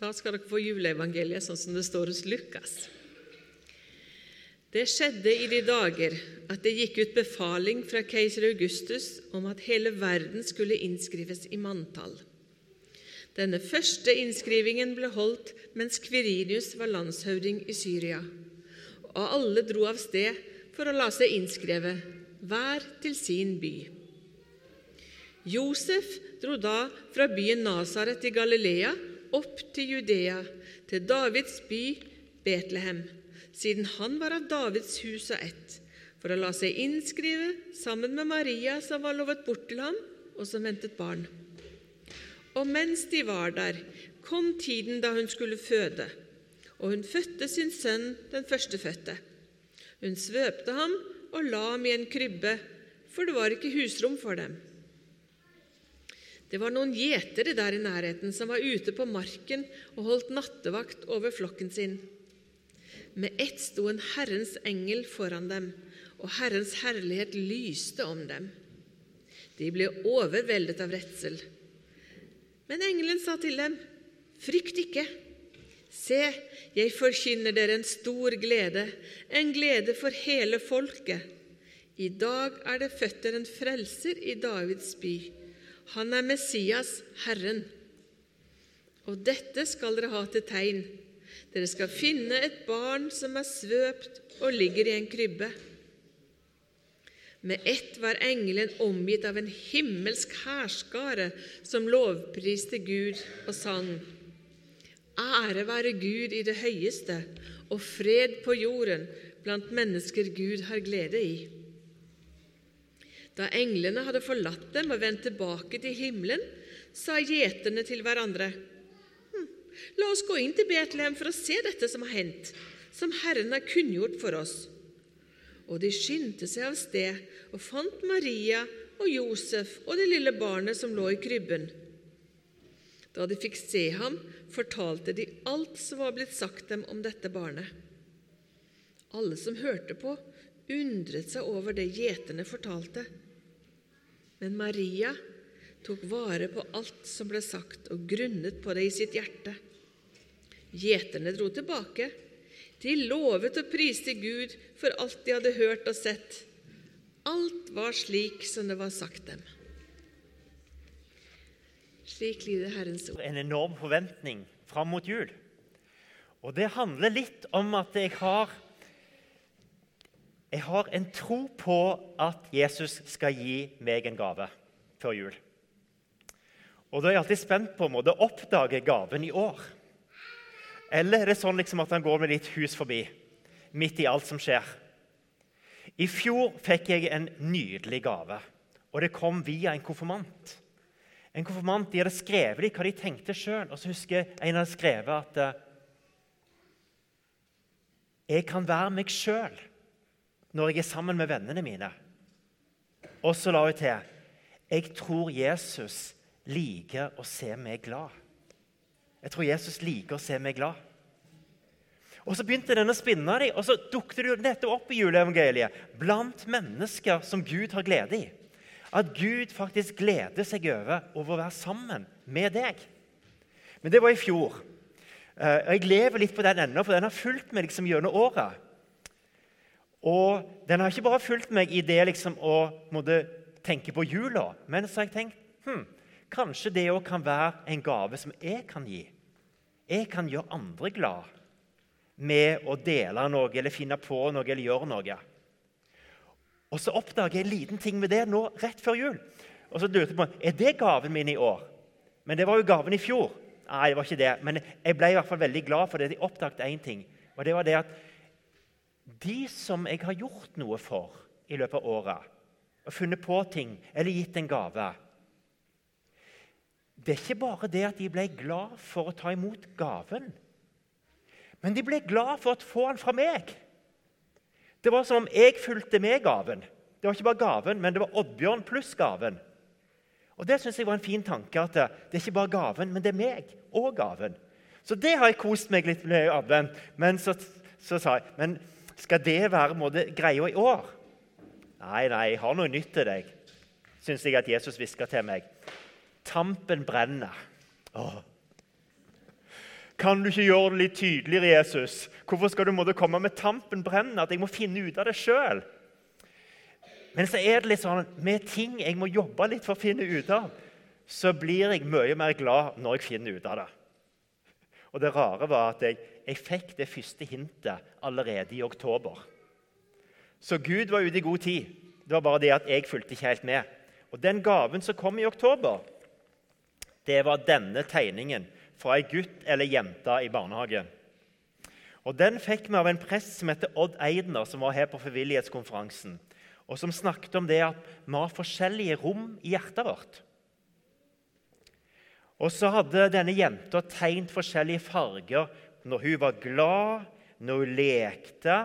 Da skal dere få juleevangeliet sånn som det står hos Lukas. Det skjedde i de dager at det gikk ut befaling fra keiser Augustus om at hele verden skulle innskrives i manntall. Denne første innskrivingen ble holdt mens Kvirinius var landshøvding i Syria, og alle dro av sted for å la seg innskrive hver til sin by. Josef dro da fra byen Nasaret i Galilea opp til Judea, til Davids by Betlehem, siden han var av Davids hus og ett, for å la seg innskrive sammen med Maria, som var lovet bort til ham, og som ventet barn. Og mens de var der, kom tiden da hun skulle føde, og hun fødte sin sønn, den førstefødte. Hun svøpte ham og la ham i en krybbe, for det var ikke husrom for dem. Det var noen gjetere der i nærheten som var ute på marken og holdt nattevakt over flokken sin. Med ett sto en Herrens engel foran dem, og Herrens herlighet lyste om dem. De ble overveldet av redsel. Men engelen sa til dem, Frykt ikke. Se, jeg forkynner dere en stor glede, en glede for hele folket. I dag er det født dere en frelser i Davids by. Han er Messias, Herren. Og dette skal dere ha til tegn. Dere skal finne et barn som er svøpt og ligger i en krybbe. Med ett var engelen omgitt av en himmelsk hærskare som lovpriste Gud og sang. Ære være Gud i det høyeste, og fred på jorden blant mennesker Gud har glede i. Da englene hadde forlatt dem og vendt tilbake til himmelen, sa gjeterne til hverandre.: hm, La oss gå inn til Betlehem for å se dette som har hendt, som Herren har kunngjort for oss. Og de skyndte seg av sted og fant Maria og Josef og det lille barnet som lå i krybben. Da de fikk se ham, fortalte de alt som var blitt sagt dem om dette barnet. Alle som hørte på, undret seg over det gjeterne fortalte. Men Maria tok vare på alt som ble sagt, og grunnet på det i sitt hjerte. Gjeterne dro tilbake. De lovet og priste Gud for alt de hadde hørt og sett. Alt var slik som det var sagt dem. Slik lyder Herrens ord. En enorm forventning fram mot jul. Og det handler litt om at jeg har jeg har en tro på at Jesus skal gi meg en gave før jul. Og Da er jeg alltid spent på om å oppdage gaven i år. Eller er det sånn liksom at han går med litt hus forbi, midt i alt som skjer? I fjor fikk jeg en nydelig gave, og det kom via en konfirmant. En konfirmant, De hadde skrevet hva de tenkte sjøl, og så husker jeg en hadde skrevet at eh, jeg kan være meg sjøl når jeg er sammen med vennene mine. Og så la hun til jeg tror Jesus liker å se meg glad. Jeg tror Jesus liker å se meg glad. Og Så begynte den å spinne, deg, og så dukket det nettopp opp i juleevangeliet. Blant mennesker som Gud har glede i. At Gud faktisk gleder seg over over å være sammen med deg. Men det var i fjor. Eh, Jeg lever litt på den ennå, for den har fulgt meg liksom gjennom året. Og den har ikke bare fulgt meg i det liksom å måtte tenke på jula, men så har jeg tenkt hm, kanskje det òg kan være en gave som jeg kan gi. Jeg kan gjøre andre glad med å dele noe eller finne på noe eller gjøre noe. Og så oppdager jeg en liten ting med det nå rett før jul. Og så lurte jeg på er det gaven min i år. Men det var jo gaven i fjor. Nei, det var ikke det. Men jeg ble i hvert fall veldig glad for det. Jeg oppdaget én ting. Og det var det at de som jeg har gjort noe for i løpet av året, og funnet på ting eller gitt en gave Det er ikke bare det at de ble glad for å ta imot gaven, men de ble glad for å få den fra meg. Det var som om jeg fulgte med gaven. Det var ikke bare gaven, men det var Oddbjørn pluss gaven. Og Det synes jeg var en fin tanke. at Det er ikke bare gaven, men det er meg og gaven. Så det har jeg kost meg litt med i advent. Men så, så sa jeg men skal det være måte, greia i år? Nei, nei, jeg har noe nytt til deg, syns jeg at Jesus hvisker til meg. Tampen brenner. Åh. Kan du ikke gjøre det litt tydeligere, Jesus? Hvorfor skal du måtte komme med tampen brenner? At jeg må finne ut av det sjøl? Men så er det litt sånn med ting jeg må jobbe litt for å finne ut av, så blir jeg mye mer glad når jeg finner ut av det. Og det rare var at jeg, jeg fikk det første hintet allerede i oktober. Så Gud var ute i god tid. Det var bare det at jeg fulgte ikke helt med. Og Den gaven som kom i oktober, det var denne tegningen fra ei gutt eller jente i barnehagen. Og Den fikk vi av en prest som heter Odd Eidner, som var her på frivillighetskonferansen. Og som snakket om det at vi har forskjellige rom i hjertet vårt. Og så hadde denne jenta tegnet forskjellige farger når hun var glad, når hun lekte.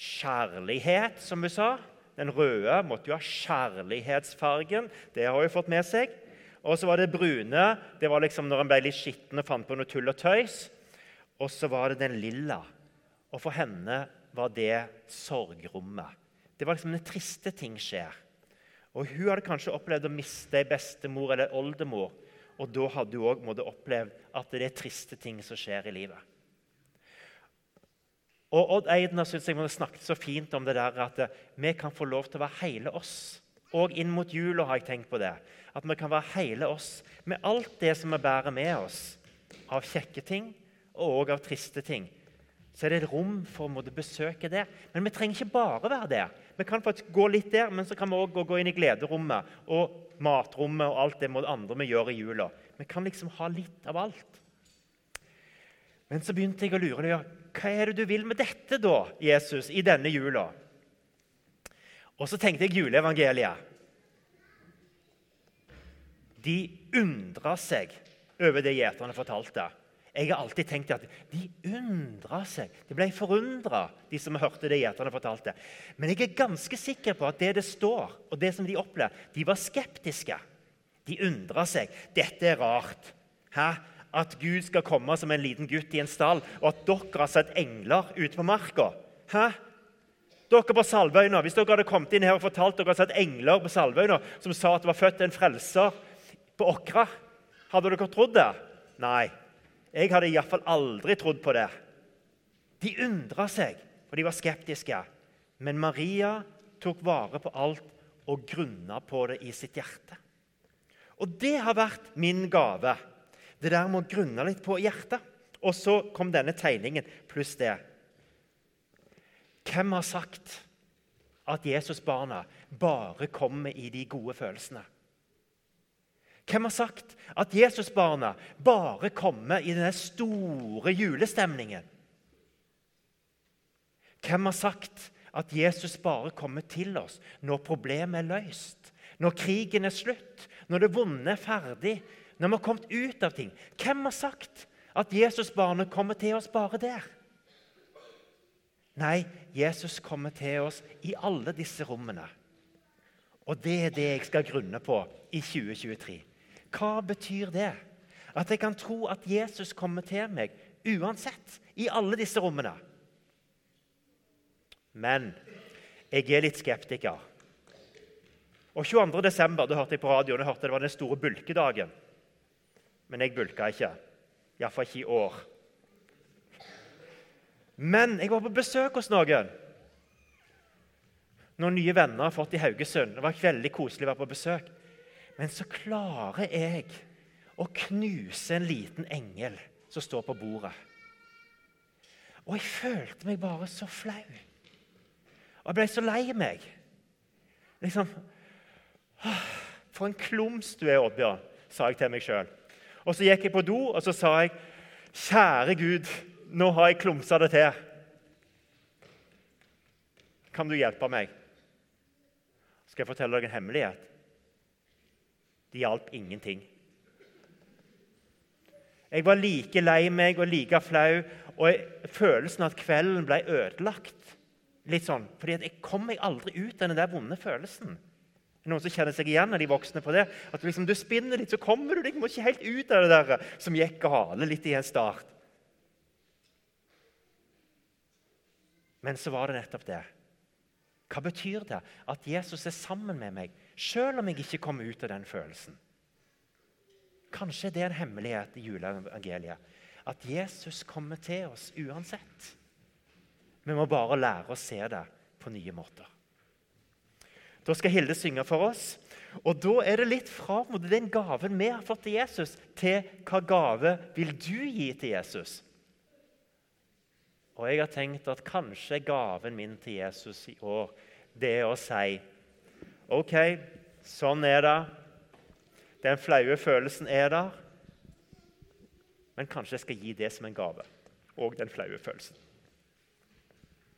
Kjærlighet, som hun sa. Den røde måtte jo ha kjærlighetsfargen. Det har hun fått med seg. Og så var det brune. Det var liksom når en ble litt skitten og fant på noe tull og tøys. Og så var det den lilla. Og for henne var det sorgrommet. Det var liksom den triste ting skjer. Og Hun hadde kanskje opplevd å miste ei bestemor eller oldemor. Og da hadde du òg opplevd at det er triste ting som skjer i livet. Og Odd Eidner synes jeg snakket så fint om det der at vi kan få lov til å være hele oss. Og inn mot jula har jeg tenkt på det. At vi kan være hele oss med alt det som vi bærer med oss av kjekke ting og òg av triste ting. Så er det et rom for å besøke det. Men vi trenger ikke bare være der. Vi kan faktisk gå litt der, men så kan vi òg gå inn i glederommet og matrommet og alt det andre vi gjør i jula. Vi kan liksom ha litt av alt. Men så begynte jeg å lure. Hva er det du vil med dette, da, Jesus, i denne jula? Og så tenkte jeg juleevangeliet. De undra seg over det gjeterne fortalte. Jeg har alltid tenkt at de undra seg. De ble forundra, de som hørte det gjeterne fortalte. Men jeg er ganske sikker på at det det står, og det som de opplevde, de var skeptiske. De undra seg. Dette er rart. Hæ? At Gud skal komme som en liten gutt i en stall, og at dere har sett engler ute på marka. Hæ? Dere på Salvøyna, Hvis dere hadde kommet inn her og fortalt dere hadde sett engler på Salvøyna som sa at det var født en frelser på Åkra, hadde dere trodd det? Nei. Jeg hadde iallfall aldri trodd på det. De undra seg, for de var skeptiske. Men Maria tok vare på alt og grunna på det i sitt hjerte. Og det har vært min gave. Det der med å grunne litt på hjertet. Og så kom denne tegningen pluss det. Hvem har sagt at Jesusbarna bare kommer i de gode følelsene? Hvem har sagt at Jesusbarna bare kommer i denne store julestemningen? Hvem har sagt at Jesus bare kommer til oss når problemet er løst, når krigen er slutt, når det vonde er ferdig, når vi har kommet ut av ting? Hvem har sagt at Jesusbarnet kommer til oss bare der? Nei, Jesus kommer til oss i alle disse rommene. Og det er det jeg skal grunne på i 2023. Hva betyr det? At jeg kan tro at Jesus kommer til meg uansett, i alle disse rommene. Men jeg er litt skeptiker. Og 22. desember, da hørte jeg på radioen jeg hørte det var den store bulkedagen. Men jeg bulka ikke. Iallfall ikke i år. Men jeg var på besøk hos noen. Noen nye venner har fått i Haugesund. Det var veldig koselig å være på besøk. Men så klarer jeg å knuse en liten engel som står på bordet. Og jeg følte meg bare så flau. Og jeg ble så lei meg. Liksom For en klums du er, Oddbjørn, sa jeg til meg sjøl. Og så gikk jeg på do og så sa jeg, Kjære Gud, nå har jeg klumsa det til. Kan du hjelpe meg? Skal jeg fortelle deg en hemmelighet? Det hjalp ingenting. Jeg var like lei meg og like flau, og følelsen av at kvelden ble ødelagt. Litt sånn, fordi Jeg kom meg aldri ut av den der vonde følelsen. Noen som kjenner seg igjen av de voksne på det? At liksom, Du spinner litt, så kommer du deg ikke helt ut av det der som gikk gale litt i en start. Men så var det nettopp det. Hva betyr det at Jesus er sammen med meg, selv om jeg ikke kommer ut av den følelsen? Kanskje det er en hemmelighet i juleevangeliet. at Jesus kommer til oss uansett. Vi må bare lære å se det på nye måter. Da skal Hilde synge for oss. Og Da er det litt fra den gaven vi har fått til Jesus, til hva gave vil du gi til Jesus? Og jeg har tenkt at kanskje gaven min til Jesus i år det er å si OK, sånn er det. Den flaue følelsen er der. Men kanskje jeg skal gi det som en gave. Og den flaue følelsen.